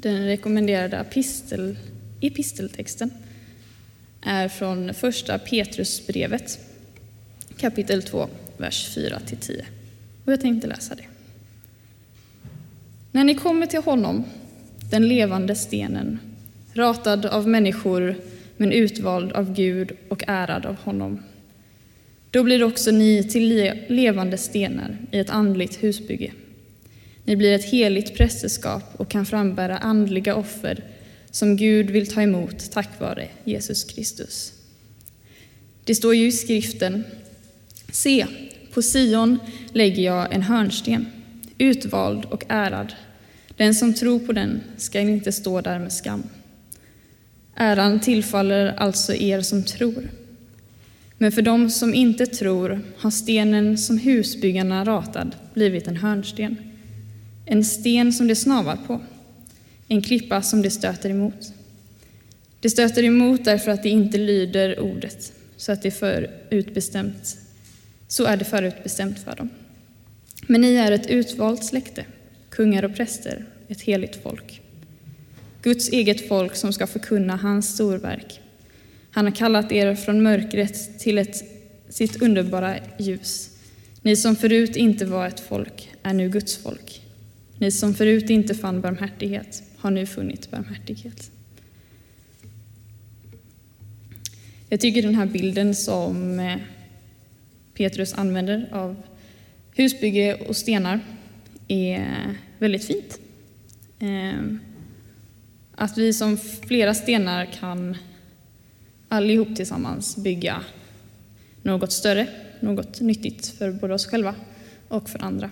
Den rekommenderade epistel, episteltexten är från första Petrusbrevet kapitel 2, vers 4-10. Och jag tänkte läsa det. När ni kommer till honom, den levande stenen, ratad av människor men utvald av Gud och ärad av honom, då blir också ni till levande stenar i ett andligt husbygge. Ni blir ett heligt prästerskap och kan frambära andliga offer som Gud vill ta emot tack vare Jesus Kristus. Det står ju i skriften Se, på Sion lägger jag en hörnsten, utvald och ärad. Den som tror på den ska inte stå där med skam. Äran tillfaller alltså er som tror. Men för dem som inte tror har stenen som husbyggarna ratad blivit en hörnsten, en sten som de snavar på, en klippa som de stöter emot. De stöter emot därför att de inte lyder ordet, så att det förutbestämt så är det förutbestämt för dem. Men ni är ett utvalt släkte, kungar och präster, ett heligt folk. Guds eget folk som ska förkunna hans storverk. Han har kallat er från mörkret till ett, sitt underbara ljus. Ni som förut inte var ett folk är nu Guds folk. Ni som förut inte fann barmhärtighet har nu funnit barmhärtighet. Jag tycker den här bilden som eh, Petrus använder av husbygge och stenar är väldigt fint. Ehm, att vi som flera stenar kan allihop tillsammans bygga något större, något nyttigt för både oss själva och för andra.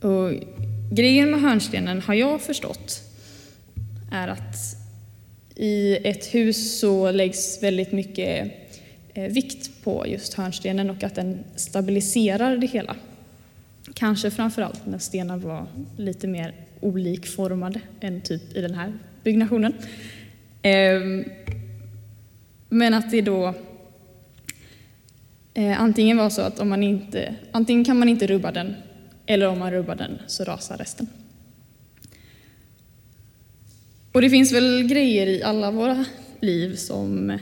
Och grejen med hörnstenen har jag förstått är att i ett hus så läggs väldigt mycket eh, vikt på just hörnstenen och att den stabiliserar det hela. Kanske framförallt när stenar var lite mer olikformade än typ i den här byggnationen. Ehm, men att det då eh, antingen var så att om man inte, antingen kan man inte rubba den eller om man rubbar den så rasar resten. Och det finns väl grejer i alla våra liv som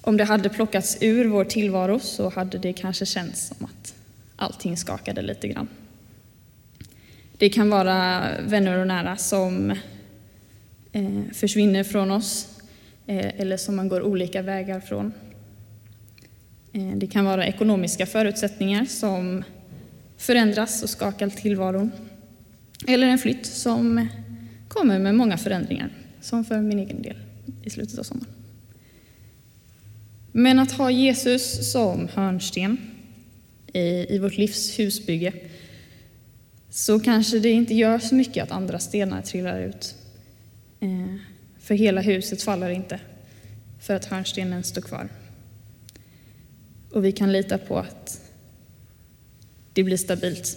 om det hade plockats ur vår tillvaro så hade det kanske känts som att allting skakade lite grann. Det kan vara vänner och nära som eh, försvinner från oss eh, eller som man går olika vägar från. Eh, det kan vara ekonomiska förutsättningar som förändras och skakar tillvaron. Eller en flytt som kommer med många förändringar, som för min egen del i slutet av sommaren. Men att ha Jesus som hörnsten i, vårt livs husbygge så kanske det inte gör så mycket att andra stenar trillar ut. Eh, för hela huset faller inte för att hörnstenen står kvar. Och vi kan lita på att det blir stabilt,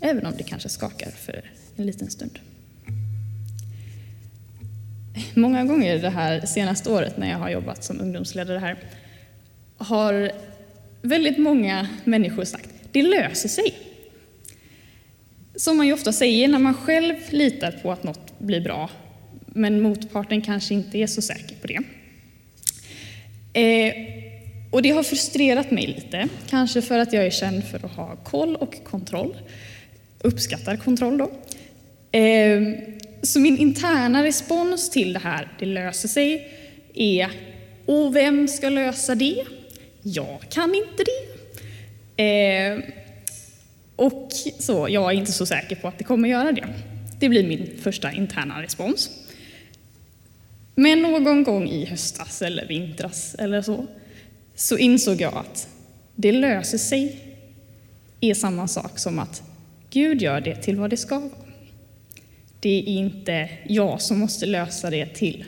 även om det kanske skakar för en liten stund. Många gånger det här senaste året när jag har jobbat som ungdomsledare här har väldigt många människor sagt det löser sig. Som man ju ofta säger när man själv litar på att något blir bra men motparten kanske inte är så säker på det. Eh, och det har frustrerat mig lite, kanske för att jag är känd för att ha koll och kontroll. Uppskattar kontroll då. Ehm, så min interna respons till det här, det löser sig, är och vem ska lösa det? Jag kan inte det. Ehm, och så, jag är inte så säker på att det kommer göra det. Det blir min första interna respons. Men någon gång i höstas eller vintras eller så, så insåg jag att det löser sig är samma sak som att Gud gör det till vad det ska vara. Det är inte jag som måste lösa det till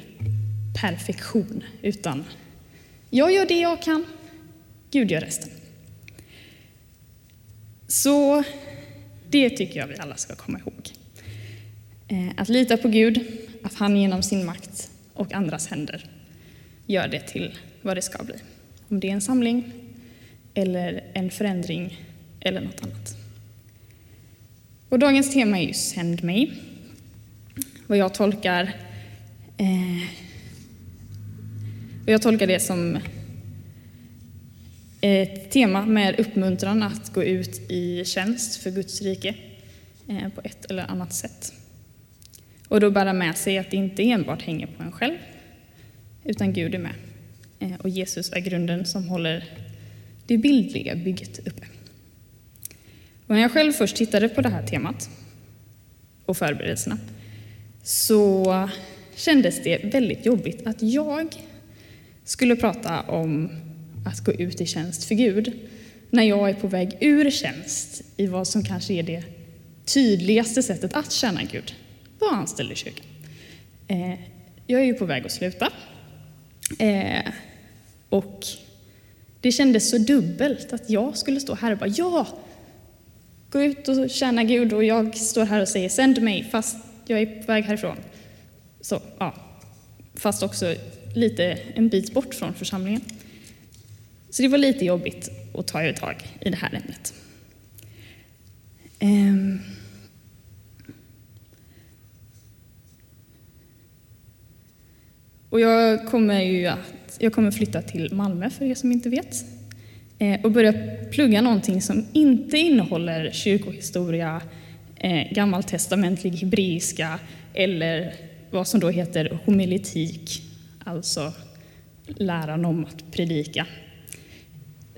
perfektion, utan jag gör det jag kan, Gud gör resten. Så det tycker jag vi alla ska komma ihåg. Eh, att lita på Gud, att han genom sin makt och andras händer gör det till vad det ska bli. Om det är en samling, eller en förändring, eller något annat. Och dagens tema är ju Sänd mig. Vad jag tolkar, eh, och jag tolkar det som ett tema med uppmuntran att gå ut i tjänst för Guds rike eh, på ett eller annat sätt. Och då bära med sig att det inte enbart hänger på en själv, utan Gud är med. Eh, och Jesus är grunden som håller det bildliga bygget uppe. Och när jag själv först tittade på det här temat och förberedelserna så kändes det väldigt jobbigt att jag skulle prata om att gå ut i tjänst för Gud när jag är på väg ur tjänst i vad som kanske är det tydligaste sättet att tjäna Gud, vara anställd i kyrkan. Eh, jag är ju på väg att sluta. Eh, och det kändes så dubbelt att jag skulle stå här och bara ja, gå ut och tjäna Gud och jag står här och säger sänd mig fast jag är på väg härifrån. Så, ja. Fast också lite en bit bort från församlingen. Så det var lite jobbigt att ta tag i det här ämnet. Um. Och jag kommer ju att, jag kommer flytta till Malmö för er som inte vet. Eh, och börja plugga någonting som inte innehåller kyrkohistoria, eh, gammaltestamentlig hebreiska eller vad som då heter homiletik, alltså läran om att predika.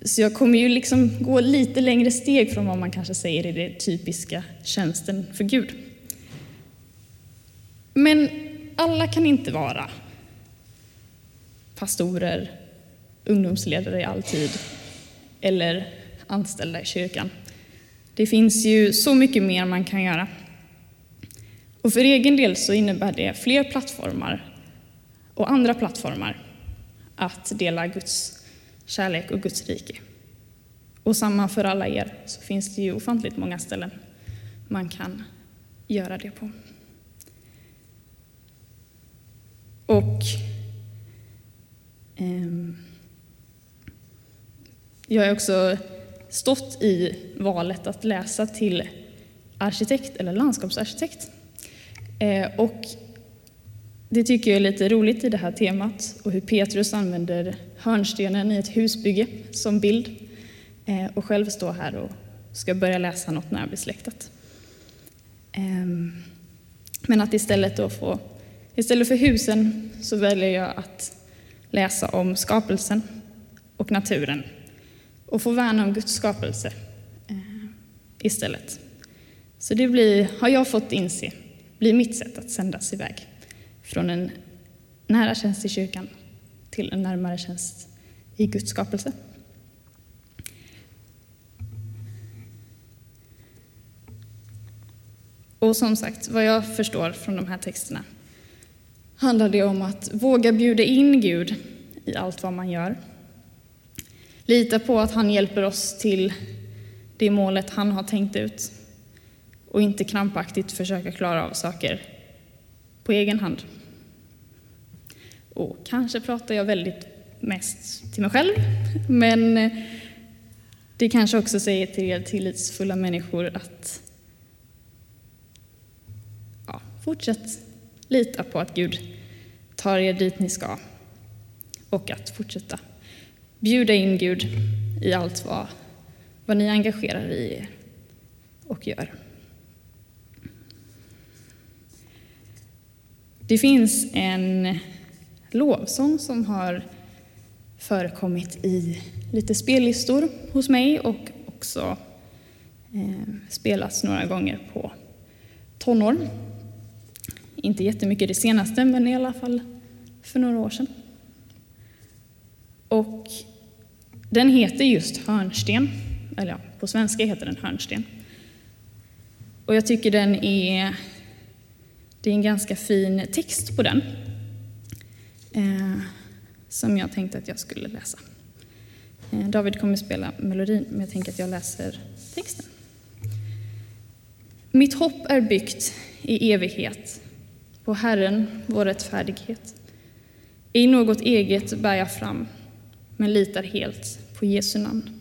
Så jag kommer ju liksom gå lite längre steg från vad man kanske säger i den typiska tjänsten för Gud. Men alla kan inte vara pastorer, ungdomsledare i all tid eller anställda i kyrkan. Det finns ju så mycket mer man kan göra. Och för egen del så innebär det fler plattformar och andra plattformar att dela Guds kärlek och Guds rike. Och samma för alla er, så finns det ju ofantligt många ställen man kan göra det på. Och Ehm, jag har också stått i valet att läsa till arkitekt eller landskapsarkitekt. Eh, och det tycker jag är lite roligt i det här temat och hur Petrus använder hörnstenen i ett husbygge som bild eh, och själv står här och ska börja läsa något närbesläktat. Ehm, men att istället då få, istället för husen så väljer jag att läsa om skapelsen och naturen och få värna om Guds skapelse eh, istället. Så det blir, har jag fått inse, blir mitt sätt att sändas iväg från en nära tjänst i kyrkan till en närmare tjänst i Guds skapelse. Och som sagt, vad jag förstår från de här texterna handlar det om att våga bjuda in Gud i allt vad man gör. Lita på att han hjälper oss till det målet han har tänkt ut och inte krampaktigt försöka klara av saker på egen hand. Och kanske pratar jag väldigt mest till mig själv, men det kanske också säger till er tillitsfulla människor att ja, fortsätt lita på att Gud tar er dit ni ska och att fortsätta bjuda in Gud i allt vad, vad ni engagerar i er och gör. Det finns en lovsång som har förekommit i lite spellistor hos mig och också eh, spelats några gånger på tonår. Inte jättemycket det senaste, men i alla fall för några år sedan. Och den heter just Hörnsten, eller ja, på svenska heter den Hörnsten. Och jag tycker den är, det är en ganska fin text på den. Eh, som jag tänkte att jag skulle läsa. Eh, David kommer spela melodin, men jag tänker att jag läser texten. Mitt hopp är byggt i evighet, på Herren, vår rättfärdighet. I något eget bär jag fram, men litar helt på Jesu namn.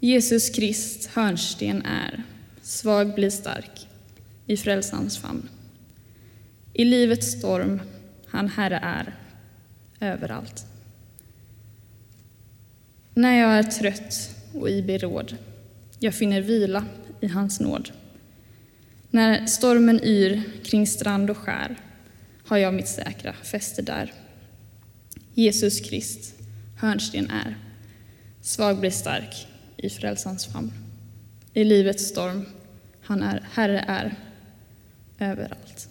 Jesus Krist hörnsten är, svag blir stark i frälsans famn. I livets storm han Herre är överallt. När jag är trött och i beråd, jag finner vila i hans nåd. När stormen yr kring strand och skär har jag mitt säkra fäste där. Jesus Krist, hörnsten är, svag blir stark i frälsans famn. I livets storm, han är, Herre är överallt.